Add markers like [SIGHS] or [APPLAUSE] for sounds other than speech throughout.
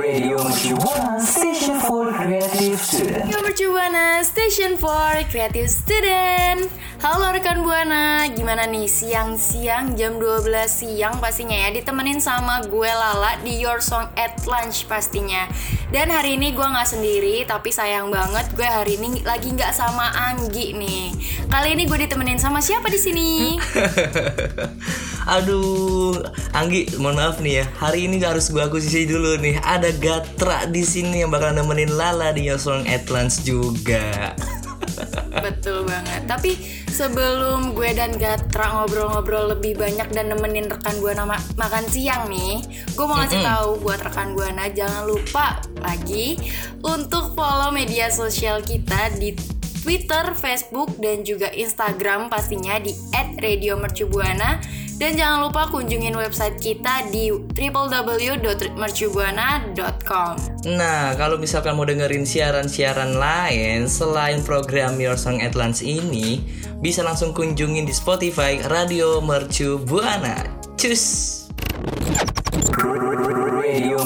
Radio Mercubuana Station for Creative Student. Radio Mercu Buana Station for Creative Student Halo rekan Buana, gimana nih siang-siang jam 12 siang pastinya ya Ditemenin sama gue Lala di Your Song at Lunch pastinya Dan hari ini gue gak sendiri, tapi sayang banget gue hari ini lagi gak sama Anggi nih Kali ini gue ditemenin sama siapa di sini? [LAUGHS] Aduh, Anggi, mohon maaf nih ya. Hari ini gak harus gue akuisisi dulu nih. Ada Gatra di sini yang bakal nemenin Lala di Yosong Atlantis juga. [LAUGHS] Betul banget. Tapi sebelum gue dan Gatra ngobrol-ngobrol lebih banyak dan nemenin rekan gue nama makan siang nih, gue mau ngasih tahu buat rekan gue nah jangan lupa lagi untuk follow media sosial kita di Twitter, Facebook, dan juga Instagram pastinya di @radiomercubuana dan jangan lupa kunjungin website kita di www.mercubuana.com. Nah, kalau misalkan mau dengerin siaran-siaran lain selain program Your Song Atlantis ini, bisa langsung kunjungin di Spotify Radio Mercu Buana. Cus! Radio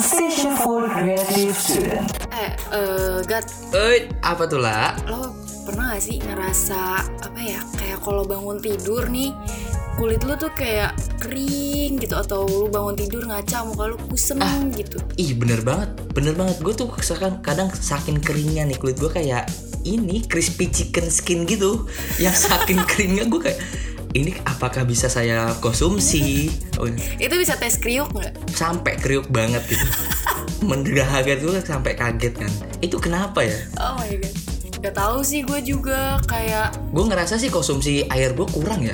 Station for Creative Student. Eh, eh, Gat, Eh, apa tuh lah? lo pernah gak sih ngerasa apa ya kayak kalau bangun tidur nih kulit lu tuh kayak kering gitu atau lu bangun tidur ngaca muka lu kusem gitu Ih bener banget, bener banget. Gue tuh sekarang kadang saking keringnya nih kulit gue kayak ini crispy chicken skin gitu. Yang saking [LAUGHS] keringnya gue kayak ini apakah bisa saya konsumsi? [LAUGHS] Oh, itu bisa tes kriuk nggak sampai kriuk banget gitu. [LAUGHS] Mendahaga tuh sampai kaget kan. Itu kenapa ya? oh my god Gak tahu sih gue juga kayak Gue ngerasa sih konsumsi air gue kurang ya.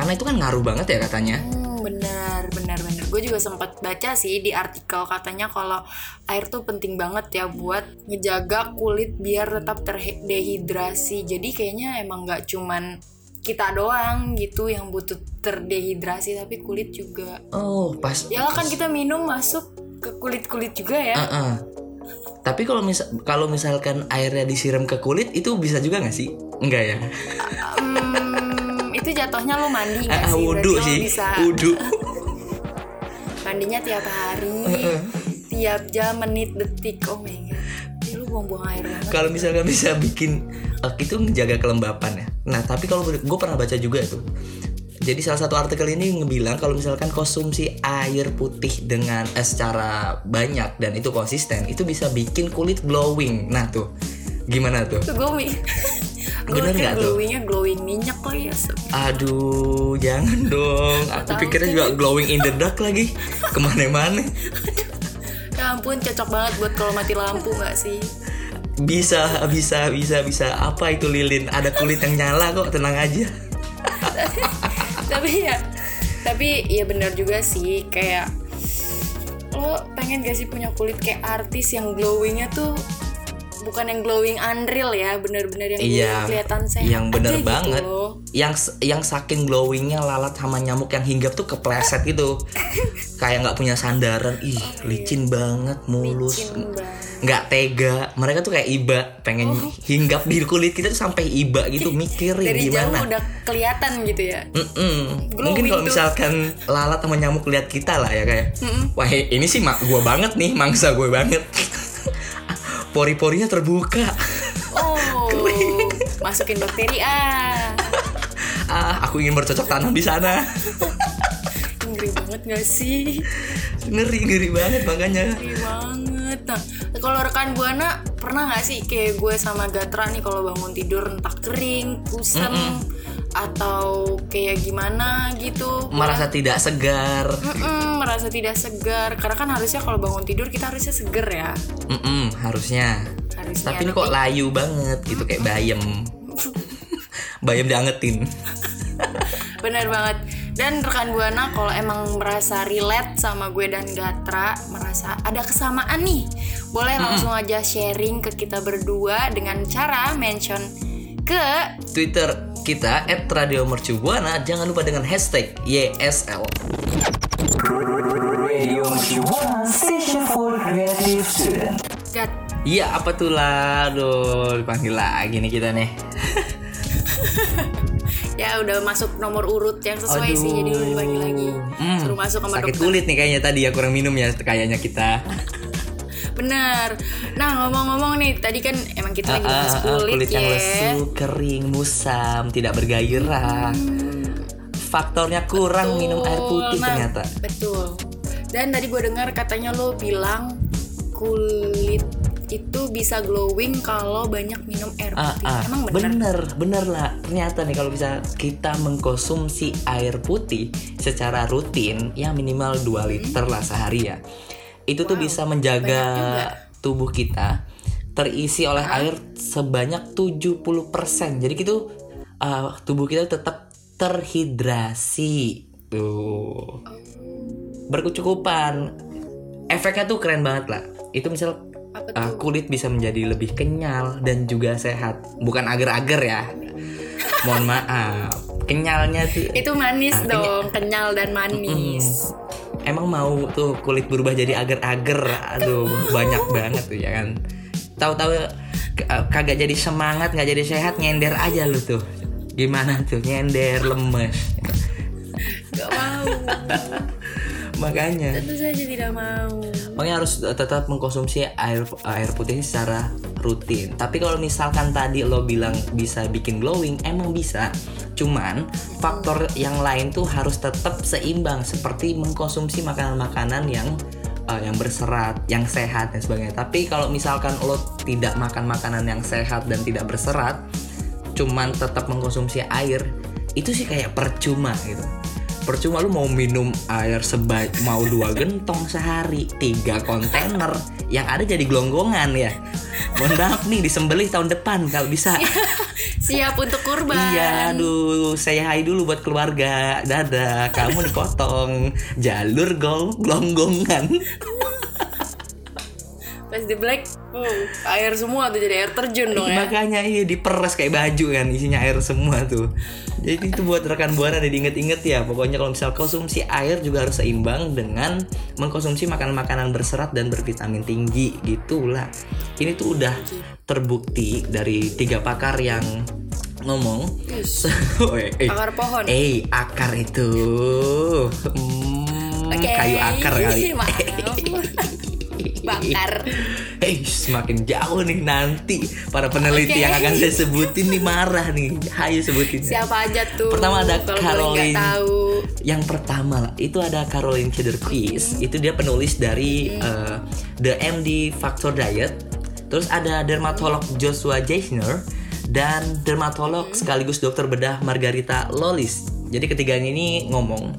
Karena itu kan ngaruh banget ya katanya. hmm, benar benar benar gue juga sempat baca sih di artikel katanya kalau air tuh penting banget ya buat ngejaga kulit biar tetap terdehidrasi jadi kayaknya emang nggak cuman kita doang gitu yang butuh terdehidrasi tapi kulit juga Oh pas. ya kan kita minum masuk ke kulit kulit juga ya Heeh. Tapi kalau misal kalau misalkan airnya disiram ke kulit itu bisa juga nggak sih? Enggak ya? Hmm, itu jatuhnya lu mandi nggak Ah, sih lo sih. bisa Wudhu. [LAUGHS] mandinya tiap hari tiap jam menit detik oh my god Ih, lu buang-buang air banget kalau misalkan bisa bikin eh, itu menjaga kelembapan ya. Nah tapi kalau gue pernah baca juga tuh. Jadi salah satu artikel ini ngebilang kalau misalkan konsumsi air putih dengan eh, secara banyak dan itu konsisten itu bisa bikin kulit glowing. Nah tuh gimana tuh? tuh gue gue Bener tuh? glowingnya glowing minyak kali ya Sob. Aduh jangan dong. Aku pikirnya juga glowing in the dark lagi ke mana-mana. [LAUGHS] ya ampun cocok banget buat kalau mati lampu nggak sih Bisa bisa bisa bisa apa itu lilin? Ada kulit yang nyala kok tenang aja. [LAUGHS] tapi ya tapi ya benar juga sih kayak lo pengen gak sih punya kulit kayak artis yang glowingnya tuh bukan yang glowing unreal ya bener-bener yang Iya, kelihatan sehat yang bener aja banget. gitu loh. Yang yang saking glowingnya lalat sama nyamuk yang hinggap tuh kepleset gitu. [LAUGHS] Kayak nggak punya sandaran. Ih, licin banget, mulus. Nggak tega mereka tuh kayak iba pengen hinggap di kulit kita tuh sampai iba gitu [LAUGHS] mikirin Dari gimana jauh udah kelihatan gitu ya. Mm-mm. Glowing Mungkin kalau misalkan lalat sama nyamuk lihat kita lah ya kayak, wah ini sih mak gue banget nih, mangsa gue banget. [LAUGHS] Pori-porinya terbuka. Oh, masukin bakteri ah. Ah, aku ingin bercocok tanam di sana. Ngeri banget gak sih? Ngeri ngeri banget makanya. Ngeri banget. Nah, kalau rekan buana pernah nggak sih kayak gue sama Gatra nih kalau bangun tidur entah kering, kusam, atau kayak gimana gitu? Merasa tidak segar. Mm-mm, merasa tidak segar karena kan harusnya kalau bangun tidur kita harusnya seger ya. Mm-mm, harusnya. Harusnya. Tapi ini kok layu banget gitu kayak bayem. [LAUGHS] bayem diangetin. [LAUGHS] Bener banget. Dan rekan Buana kalau emang merasa relate sama gue dan Gatra, merasa ada kesamaan nih, boleh langsung aja sharing ke kita berdua dengan cara mention ke Twitter kita @radiomercubuana jangan lupa dengan hashtag YSL. Radio Mercubuana Station for Creative Student. Iya apa tuh lah, aduh dipanggil lagi nih kita nih. [LAUGHS] Ya udah masuk nomor urut yang sesuai sih, jadi udah dipanggil lagi. Hmm, Suruh masuk sama sakit dokter. kulit nih kayaknya tadi ya kurang minum ya kayaknya kita. [LAUGHS] Bener. Nah ngomong-ngomong nih, tadi kan emang kita lagi Ah, bahas ah, ah, kulit, kulit yang ya. lesu, kering, musam, tidak bergairah. Faktornya kurang minum air putih Nah, ternyata. Betul. Dan tadi gue dengar katanya lo bilang kulit itu bisa glowing kalau banyak minum air Ah, putih. ah, Emang bener? bener, bener lah. Ternyata nih kalau bisa kita mengkonsumsi air putih secara rutin, ya minimal 2 liter lah sehari ya. Itu tuh bisa menjaga tubuh kita terisi oleh air sebanyak 70%. Jadi gitu uh, tubuh kita tetap terhidrasi. Tuh. Berkecukupan. Efeknya tuh keren banget lah. Itu misal uh, kulit bisa menjadi lebih kenyal dan juga sehat. Bukan agar-agar ya. Mohon maaf. Kenyalnya tuh Itu manis Ah, dong, kenyal dan manis. Emang mau tuh kulit berubah jadi agar-agar. Aduh, banyak banget tuh ya kan. Tahu-tahu uh, kagak jadi semangat, nggak jadi sehat, nyender aja lu tuh. Gimana tuh nyender lemes. Gak mau. [LAUGHS] Makanya Tentu saja tidak mau. Makanya harus tetap mengkonsumsi air air putih secara rutin. Tapi kalau misalkan tadi lo bilang bisa bikin glowing, emang bisa. Cuman faktor yang lain tuh harus tetap seimbang seperti mengkonsumsi makanan-makanan yang uh, yang berserat, yang sehat dan sebagainya. Tapi kalau misalkan lo tidak makan makanan yang sehat dan tidak berserat, cuman tetap mengkonsumsi air, itu sih kayak percuma gitu. Percuma lu mau minum air sebaik mau dua gentong sehari, tiga kontainer, yang ada jadi gelonggongan ya. Mohon maaf nih disembelih tahun depan kalau bisa. [LAUGHS] Siap untuk kurban. Iya, aduh, saya hai dulu buat keluarga. Dadah, kamu dipotong jalur gol gelonggongan. Pas di black, uh, air semua tuh jadi air terjun dong ya. Makanya iya diperes kayak baju kan isinya air semua tuh. Jadi itu buat rekan buana nih diinget-inget ya. Pokoknya kalau misal konsumsi air juga harus seimbang dengan mengkonsumsi makanan-makanan berserat dan bervitamin tinggi gitulah. Ini tuh udah terbukti dari tiga pakar yang ngomong. [LAUGHS] Oh, eh, eh. Akar pohon. Eh, akar itu. Hmm, Oke. kayu akar kali. [LAUGHS] [LAUGHS] Bakar. Eh, semakin jauh nih nanti para peneliti Oke. yang akan saya sebutin nih marah nih. Hayu sebutin. Siapa aja tuh? Pertama ada boleh Caroline. tahu. Yang pertama itu ada Caroline Kederquist. Itu dia penulis dari eh, The MD Factor Diet. Terus ada dermatolog Joshua Geisner dan dermatolog sekaligus dokter bedah Margarita Lolis. Jadi ketiganya ini ngomong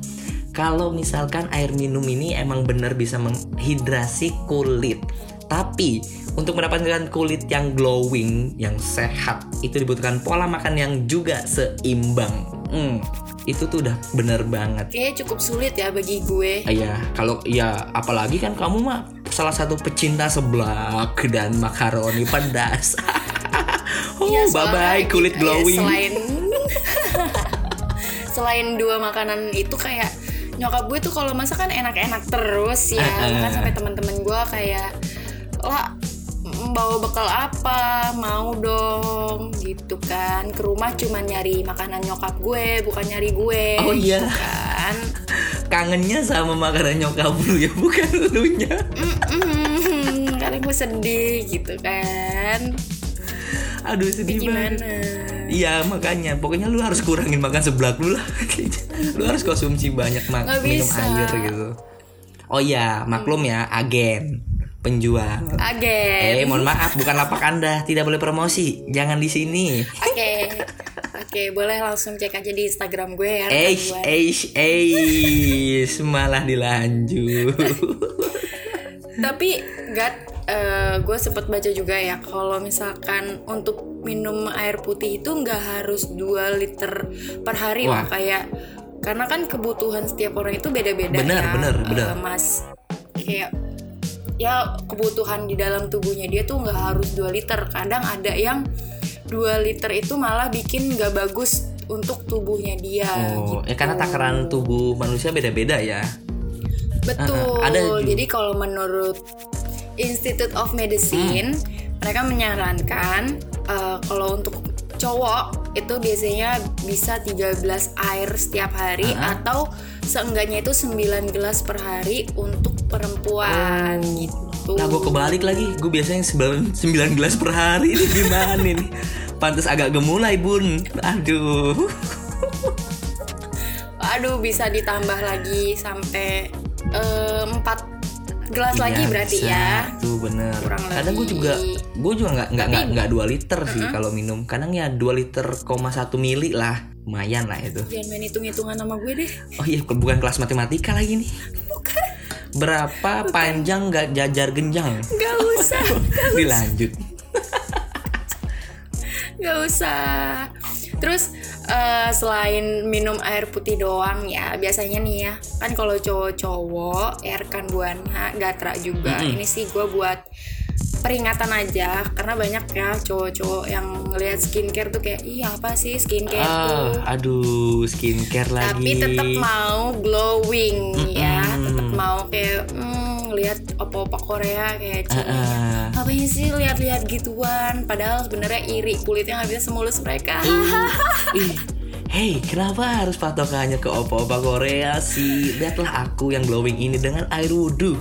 kalau misalkan air minum ini emang benar bisa menghidrasi kulit. Tapi untuk mendapatkan kulit yang glowing, yang sehat, itu dibutuhkan pola makan yang juga seimbang. Hmm, itu tuh udah bener banget. Kayaknya cukup sulit ya bagi gue. Iya, kalau ya apalagi kan kamu mah salah satu pecinta seblak dan makaroni pedas. [LAUGHS] oh, Iya, bye bye kulit glowing. ya, selain [LAUGHS] selain dua makanan itu kayak nyokap gue tuh kalau masak kan enak-enak terus ya. Ah. Bahkan sampai teman-teman gue kayak lah bawa bekal apa mau dong gitu kan ke rumah cuma nyari makanan nyokap gue bukan nyari gue Oh, iya. gitu kan Kangennya sama makanan nyokap lu ya, bukan lu nya. Karena gue sedih gitu kan Aduh sedih banget. gimana Iya makanya pokoknya lu harus kurangin makan seblak lu lah [LAUGHS] Lu harus konsumsi banyak mak Nggak minum bisa. air gitu Oh iya maklum ya agen penjual Agen Eh mohon maaf bukan lapak anda tidak boleh promosi jangan di sini Oke, oke, boleh langsung cek aja di Instagram gue ya. Eish gue. eish eish malah dilanjut Tapi Gat, eh, gue sempet baca juga ya kalau misalkan untuk minum air putih itu nggak harus 2 liter per hari Wah. loh kayak karena kan kebutuhan setiap orang itu beda-beda Bener, ya. bener, eh, bener. Mas kayak ya kebutuhan di dalam tubuhnya dia tuh nggak harus 2 liter. Kadang ada yang 2 liter itu malah bikin nggak bagus untuk tubuhnya dia Oh gitu. ya karena takaran tubuh manusia beda-beda ya Betul. Ah, ada. Jadi kalau menurut Institute of Medicine, Hmm. mereka menyarankan eh, kalau untuk cowok itu biasanya bisa 13 air setiap hari Ah. atau seenggaknya itu 9 gelas per hari untuk perempuan gitu. Nah gue kebalik lagi. Gue biasanya 9, 9 gelas per hari. Ini gimana nih? Pantes agak gemulai bun. Aduh. Aduh bisa ditambah lagi sampai eh, 4 gelas lagi Iya, berarti bisa. ya. Tuh bener Kurang Kadang gue juga Gue juga nggak nggak nggak nggak 2 liter sih kalau minum Kadang ya 2 liter, koma 1 mili lah Lumayan lah itu Jangan main hitung-hitungan sama gue deh. Oh iya bukan kelas matematika lagi nih Berapa panjang nggak jajar genjang Gak [LAUGHS] usah. Dilanjut Gak usah. Terus eh, selain minum air putih doang ya, biasanya nih ya, kan kalau cowok-cowok, ya rekan buana, gatra juga. Ini sih gue buat peringatan aja, karena banyak ya cowok-cowok yang ngelihat skincare tuh kayak, iya apa sih skincare tuh? ah, Aduh skincare lagi Tapi tetap mau glowing ya, tetap mau kayak hmm, lihat opa-opa Korea kayak ceweknya. Ah. Ngapain sih lihat-lihat gituan? Padahal sebenarnya iri kulitnya nggak bisa semulus mereka. Ih, Hey, kenapa harus patokannya ke opa-opa Korea sih? Lihatlah aku yang glowing ini dengan air wudhu.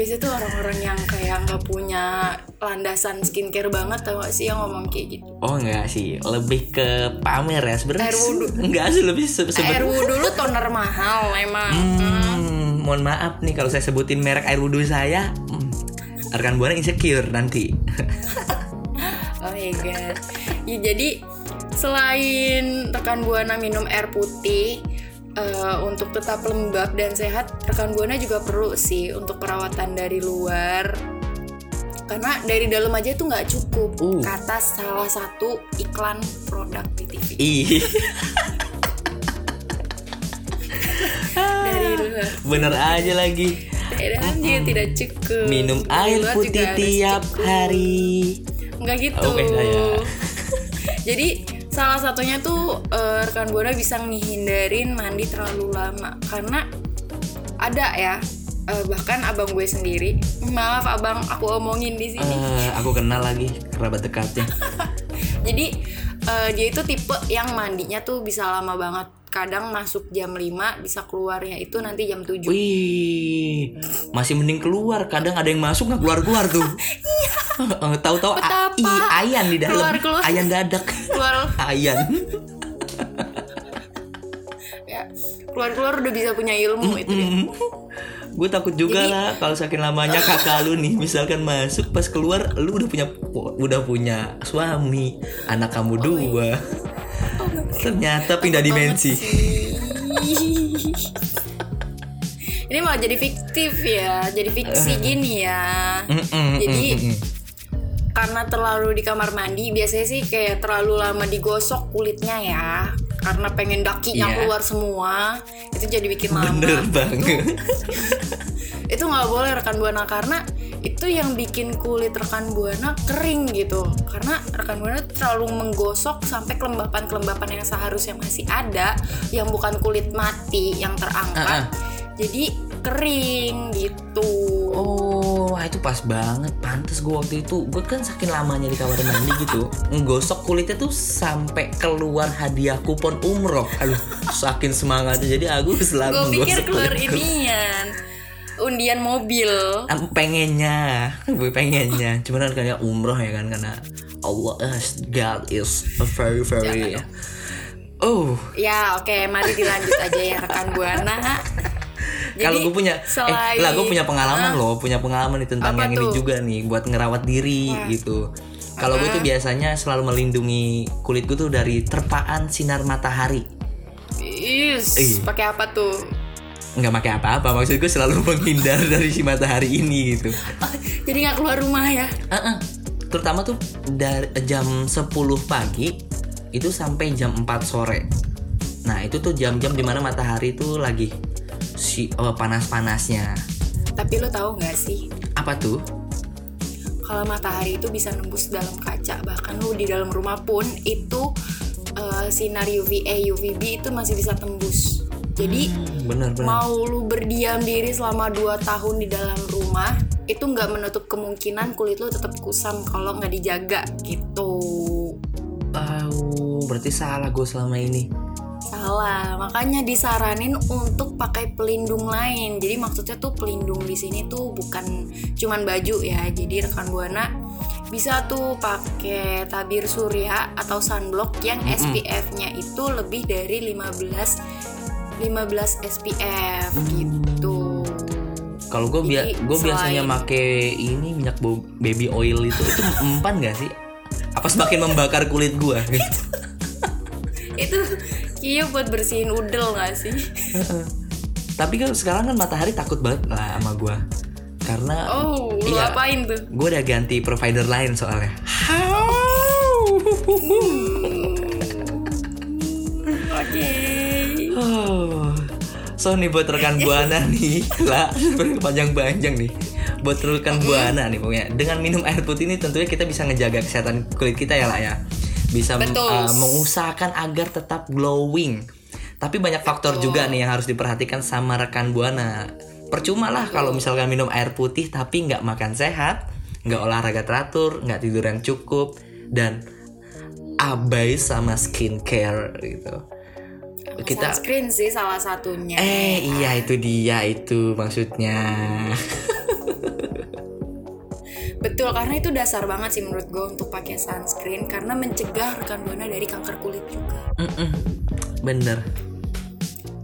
Biasanya tuh orang-orang yang kayak nggak punya landasan skincare banget tau gak sih yang ngomong kayak gitu. Oh enggak sih, lebih ke pamer ya sebenarnya. Air wudhu. Enggak sih lebih se Air sebet- wudhu lu toner mahal emang. Hmm, mohon maaf nih kalau saya sebutin merek air wudhu saya. Hmm, rekan buana insecure nanti. [LAUGHS] Oh my god. Ya, jadi selain rekan buana minum air putih eh, untuk tetap lembab dan sehat, rekan buana juga perlu sih untuk perawatan dari luar. Karena dari dalam aja itu nggak cukup. Uh. Kata salah satu iklan produk di TV. [LAUGHS] Dari luar. bener aja lagi. Dari dalam juga tidak cukup. Minum air putih tiap cukup. hari. Enggak gitu. Oke, saya. [LAUGHS] Jadi salah satunya tuh eh, rekan buana bisa ngehindarin mandi terlalu lama karena ada ya eh, bahkan abang gue sendiri maaf abang aku omongin di sini Eh, aku kenal lagi kerabat dekatnya. [LAUGHS] jadi eh, dia itu tipe yang mandinya tuh bisa lama banget kadang masuk jam 5 bisa keluarnya itu nanti jam 7 Wih, masih mending keluar. Kadang ada yang masuk nggak keluar keluar tuh. [LAUGHS] Eh, Tahu-tahu a- Betapa. ih, ayan di dalam. Keluar-keluar. Ayan dadak. keluar ayan. [LAUGHS] ya keluar-keluar udah bisa punya ilmu itu dia. Gue takut juga Jadi- lah kalau saking lamanya kakak lu nih misalkan masuk pas keluar lu udah punya udah punya suami anak kamu dua [LAUGHS] ternyata pindah dimensi Ini malah jadi fiktif ya, jadi fiksi gini ya. Jadi. Karena terlalu di kamar mandi, biasanya sih kayak terlalu lama digosok kulitnya ya. Karena pengen dakinya Iya. keluar semua, itu jadi bikin lama. bener banget [LAUGHS] Itu nggak boleh rekan buana karena itu yang bikin kulit rekan buana kering gitu. Karena rekan buana terlalu menggosok sampai kelembapan-kelembapan yang seharusnya masih ada, yang bukan kulit mati yang terangkat. Ah, ah. Jadi kering gitu. Oh, wah, itu pas banget. Pantes gue waktu itu, gue kan saking lamanya di kamar mandi gitu, nggosok kulitnya tuh sampai keluar hadiah kupon umroh. Aduh, saking semangatnya. Jadi aku selalu Gue pikir keluar inian undian mobil. Pengennya, gue pengennya. Cuman kan kayak umroh ya kan karena Allah is God is a very very. Oh, Ya oke, mari dilanjut aja ya rekan buana. Kalau gue punya, selain- eh, lah gue punya pengalaman Ah, loh, punya pengalaman nih tentang yang ini tuh? juga nih buat ngerawat diri gitu. Kalau gue tuh biasanya selalu melindungi kulit gue tuh dari terpaan sinar matahari. Is, Iya. pakai apa tuh? Nggak pakai apa-apa, maksud gue selalu [LAUGHS] menghindar dari si matahari ini gitu. Oh, jadi nggak keluar rumah ya? Ah, ah. Terutama tuh dari jam 10 pagi itu sampai jam 4 sore. Nah itu tuh jam-jam di mana matahari tuh lagi si oh, panas-panasnya. Tapi lo tahu nggak sih, Apa tuh? kalau matahari itu bisa nembus dalam kaca, bahkan lo di dalam rumah pun itu eh, sinar UVA, UVB itu masih bisa tembus. Jadi Bener-bener. mau lu berdiam diri selama 2 tahun di dalam rumah itu nggak menutup kemungkinan kulit lu tetap kusam kalau nggak dijaga gitu Oh, berarti salah gue selama ini. Salah makanya disaranin untuk pakai pelindung lain jadi maksudnya tuh pelindung di sini tuh bukan cuman baju ya jadi rekan buana bisa tuh pakai tabir surya atau sunblock yang SPF-nya itu lebih dari 15 15 SPF gitu Kalau gue bia gue biasanya make ini minyak baby oil itu itu [LAUGHS] empan gak sih? Apa semakin membakar kulit gue? itu iya buat bersihin udel gak sih? [LAUGHS] Tapi kan sekarang kan matahari takut banget lah sama gue karena oh lu Iya. apain tuh? gue udah ganti provider lain soalnya. [LAUGHS] oke. [SIGHS] Oh. So nih buat rekan buana [LAUGHS] nih. Lah panjang-panjang nih. Buat rekan buana nih pokoknya. Dengan minum air putih ini tentunya kita bisa ngejaga kesehatan kulit kita ya lah ya bisa Betul. uh, mengusahakan agar tetap glowing. Tapi banyak faktor juga nih yang harus diperhatikan sama rekan buana. Percuma lah kalau misalkan minum air putih tapi nggak makan sehat nggak olahraga teratur nggak tidur yang cukup dan abai sama skincare gitu. Kita sunscreen sih salah satunya. Eh iya itu dia itu maksudnya [LAUGHS] Betul, karena itu dasar banget sih menurut gue untuk pakai sunscreen karena mencegah rekan buana dari kanker kulit juga. Mm-mm. Bener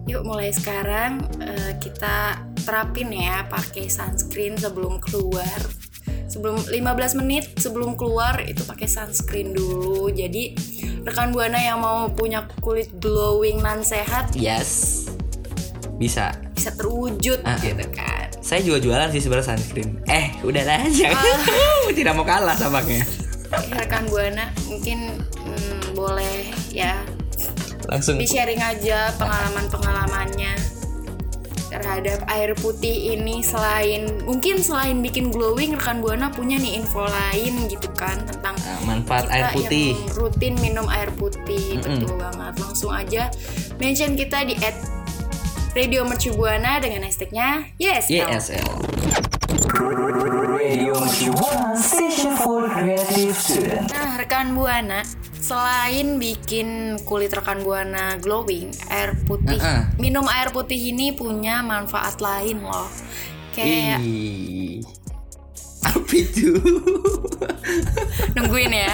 Yuk mulai sekarang eh, kita terapin ya pakai sunscreen sebelum keluar. Sebelum 15 menit sebelum keluar itu pakai sunscreen dulu. Jadi rekan buana yang mau punya kulit glowing nan sehat Yes Bisa bisa terwujud Ah. gitu kan. Saya juga jualan sih sebenarnya sunscreen. Eh udahlah [LAUGHS] aja Ah. Tidak mau kalah tampaknya. Ya, rekan buana mungkin hmm, boleh ya. Langsung. Di sharing aja pengalaman-pengalamannya terhadap air putih ini selain mungkin selain bikin glowing rekan buana punya nih info lain gitu kan tentang Nah, manfaat air putih yang rutin minum air putih. Mm-mm. betul banget. Langsung aja mention kita di at Radio Mercu Buana dengan hashtagnya yes YSL Radio Mercubuana Station for Creative Student. Nah, rekan Buana, selain bikin kulit rekan Buana glowing, air putih, Uh-uh. minum air putih ini punya manfaat lain loh. Kayak Ih Apa itu? nungguin ya.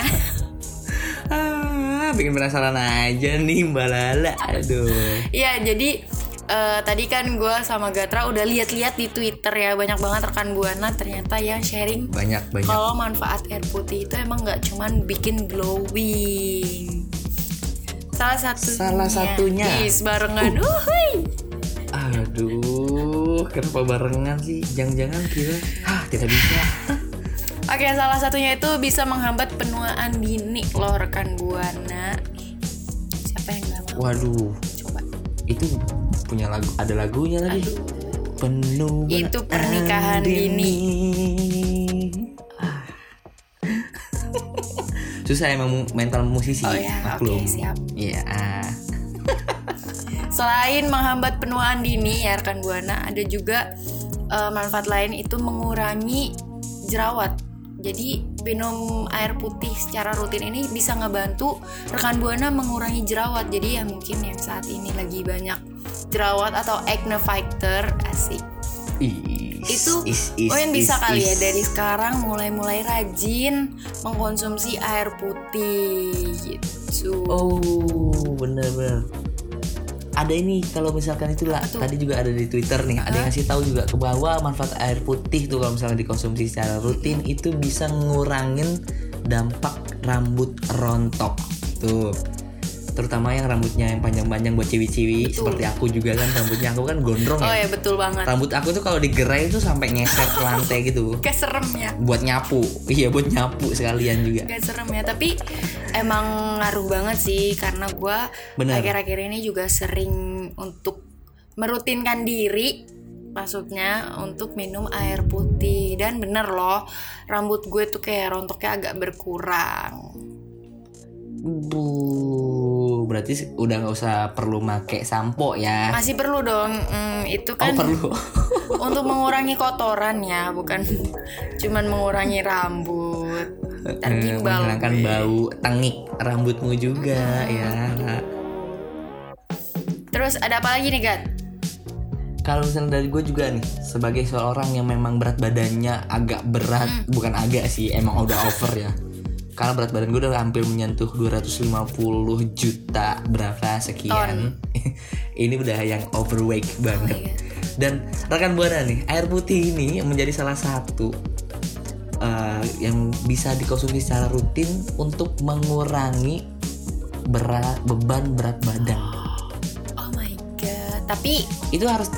ah, bikin penasaran aja nih Mbak Lala Aduh Iya, jadi eh, tadi kan gue sama Gatra udah lihat-lihat di Twitter ya banyak banget rekan Buana ternyata yang sharing Banyak banyak kalau manfaat air putih itu emang nggak cuman bikin glowing. Salah satunya. Salah satunya. Is barengan. Uhuy. Aduh, kenapa barengan sih? Jangan-jangan kira, ah tidak bisa. Oke, salah satunya itu bisa menghambat penuaan dini loh rekan buana. Siapa yang nggak mau? Waduh, Coba. itu punya lagu, ada lagunya lagi. Penuh Itu pernikahan dini. Ah. [LAUGHS] Susah emang mental musisi, Oh ya, maklum. oke, siap. Iya. ah. [LAUGHS] Selain menghambat penuaan dini ya rekan buana, ada juga eh, manfaat lain itu mengurangi jerawat. Jadi minum air putih secara rutin ini bisa ngebantu rekan buana mengurangi jerawat. Jadi ya mungkin yang saat ini lagi banyak jerawat atau acne fighter asik. Is, Itu is, is, yang bisa is, kali ya is. dari sekarang mulai-mulai rajin mengkonsumsi air putih gitu. Oh, bener-bener. Ada ini kalau misalkan itu lah Apa tuh? tadi juga ada di Twitter nih ada yang ngasih tahu juga ke bawah manfaat air putih tuh kalau misalnya dikonsumsi secara rutin itu bisa ngurangin dampak rambut rontok tuh terutama yang rambutnya yang panjang-panjang buat ciwi-ciwi seperti aku juga kan rambutnya aku kan gondrong Oh ya. ya betul banget. rambut aku tuh kalau digerai tuh sampai ngeset ke lantai gitu. [LAUGHS] Kayak serem ya. buat nyapu. Iya buat nyapu sekalian juga. Gak serem ya tapi emang ngaruh banget sih karena gue akhir-akhir ini juga sering untuk merutinkan diri maksudnya untuk minum air putih. Dan bener loh rambut gue tuh kayak rontoknya agak berkurang. Bu, berarti udah nggak usah perlu make sampo ya. masih perlu dong Hmm, itu Oh kan perlu. [LAUGHS] untuk mengurangi kotoran ya bukan [LAUGHS] cuman mengurangi rambut gimbal menghilangkan bau tengik rambutmu juga ya. terus ada apa lagi nih Gat? Kalau misalnya dari gue juga nih, sebagai seorang yang memang berat badannya agak berat, Hmm. bukan agak sih, emang udah [LAUGHS] over ya. Karena berat badan gue udah hampir menyentuh 250 juta berapa sekian. [LAUGHS] ini udah yang overweight banget. Oh, iya. Dan rekan buana nih, air putih ini menjadi salah satu eh, yang bisa dikonsumsi secara rutin untuk mengurangi berat beban berat badan. oh my god tapi Itu harus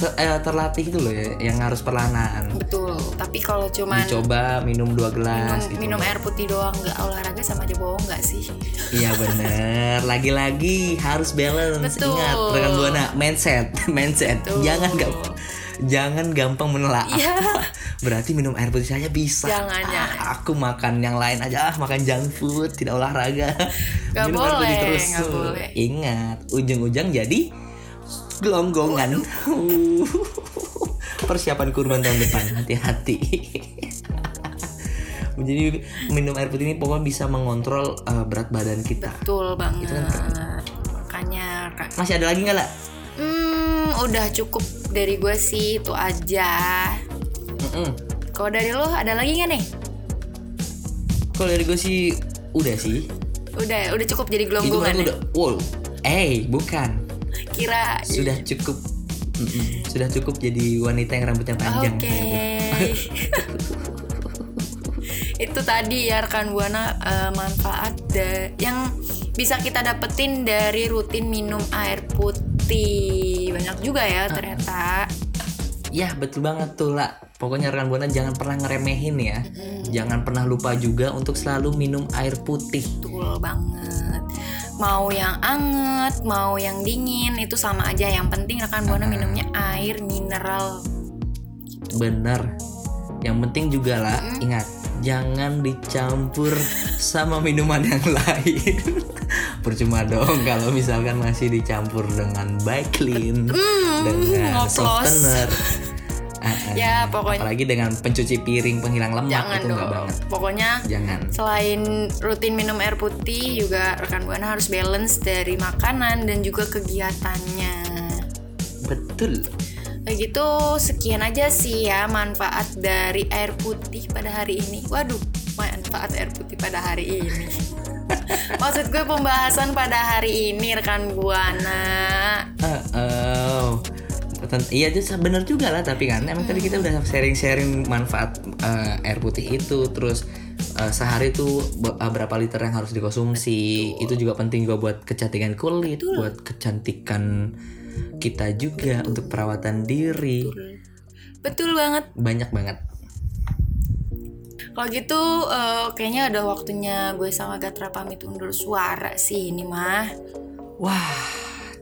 eh, terlatih itu loh ya, yang harus perlahan. betul tapi kalau cuman Dicoba minum dua minum, gelas gitu. minum air putih doang nggak olahraga sama aja bohong nggak sih Iya bener. Lagi-lagi harus balance. Betul. Ingat rekan buana mindset, [LAUGHS] mindset. Betul. Jangan gampang jangan gampang menelaah. Iya. [LAUGHS] Berarti minum air putih saja bisa. Jangan, Ah, jangan. Aku makan yang lain aja, ah, makan junk food, tidak olahraga. Nggak [LAUGHS] Minum air putih boleh, terus. nggak boleh. Ingat, ujung-ujung jadi gelonggongan. [LAUGHS] Persiapan kurban tahun depan, hati-hati. [LAUGHS] Jadi minum air putih ini pokoknya bisa mengontrol eh, berat badan kita. betul banget Itu kan makanya Kak. Masih ada lagi nggak lah? hmm udah cukup dari gue sih itu aja Mm-mm. kalau dari lo ada lagi nggak nih Kalau dari gue sih udah sih. udah udah cukup jadi Itu gelonggongan berarti ya? udah. Wow, eh bukan. Kira Sudah cukup. Sudah cukup jadi wanita yang rambutnya panjang. Oke. [LAUGHS] itu tadi ya rekan buana eh, manfaat da- yang bisa kita dapetin dari rutin minum air putih banyak juga ya ternyata Ya betul banget tuh lah. Pokoknya rekan buana jangan pernah ngeremehin ya. Jangan pernah lupa juga untuk selalu minum air putih. betul banget mau yang anget mau yang dingin itu sama aja yang penting rekan buana minumnya air mineral Bener. Yang penting juga lah, ingat jangan dicampur sama minuman yang lain. [LAUGHS] Percuma dong kalau misalkan masih dicampur dengan Baiklin, dengan ngoplos. softener. Ah, ah. Ya, pokoknya- apalagi dengan pencuci piring penghilang lemak jangan itu enggak dong banget. pokoknya Jangan. Selain rutin minum air putih, juga rekan buana harus balance dari makanan dan juga kegiatannya. Betul. Kayak gitu, sekian aja sih ya manfaat dari air putih pada hari ini. Waduh, manfaat air putih pada hari ini. [LAUGHS] Maksud gue pembahasan pada hari ini rekan buana. Ah, oh. Iya itu bener juga lah tapi kan emang tadi kita udah sharing-sharing manfaat eh, air putih itu terus eh, sehari tuh be- eh, berapa liter yang harus dikonsumsi itu juga penting juga buat kecantikan kulit buat kecantikan kita juga untuk perawatan diri. Betul. Banget. banyak banget. Kalau gitu, eh, kayaknya udah waktunya gue sama Gatra pamit undur suara sih ini mah. wah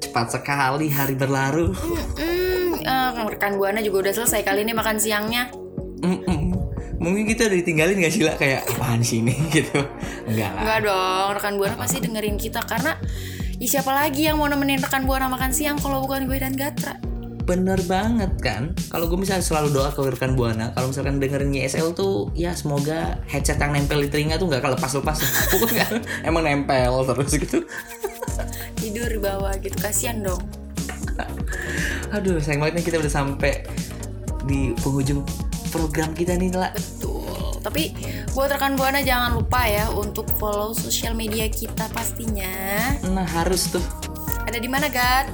cepat sekali hari berlalu. Hmm, eh, rekan buana juga udah selesai kali ini makan siangnya. Mm-mm. mungkin kita udah ditinggalin gak sih lah kayak apaan sih ini [LAUGHS] gitu enggak lah Enggak dong, rekan buana pasti dengerin kita karena Ih, siapa lagi yang mau nemenin rekan buana makan siang kalau bukan gue dan Gatra? Bener banget kan Kalau gue misalnya selalu doa ke rekan Buana Kalau misalkan dengerin YSL tuh Ya semoga headset yang nempel di telinga tuh gak kelepas-lepas [LAUGHS] Pokoknya Emang nempel terus gitu Tidur di bawah gitu, kasihan dong. Aduh sayang banget nih kita udah sampai Di penghujung program kita nih lah Betul. Tapi buat rekan buana jangan lupa ya untuk follow sosial media kita pastinya. Nah harus tuh Ada di mana, Gat?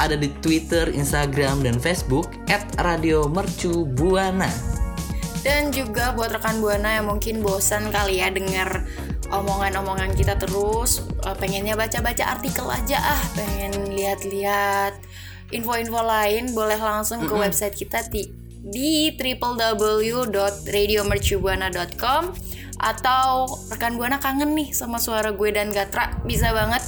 Ada di Twitter, Instagram, dan Facebook At Radio Mercu Buana Dan juga buat rekan buana yang mungkin bosan kali ya denger omongan-omongan kita terus eh, pengennya baca-baca artikel aja ah. Pengen lihat-lihat info-info lain boleh langsung ke website kita di di www.radiomercubuana.com atau rekan buana kangen nih sama suara gue dan Gatra. Bisa banget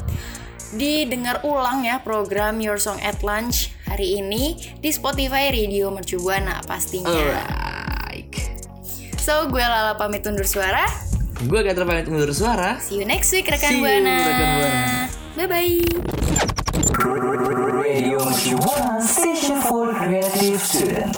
didengar ulang ya program Your Song at Lunch hari ini di Spotify Radio Mercu Buana pastinya. Alright. So gue Lala pamit undur suara. Gue gak terpamit mundur suara See you next week rekan See you, Buana. rekan Buana. Bye bye. Radio Station for Creative Student.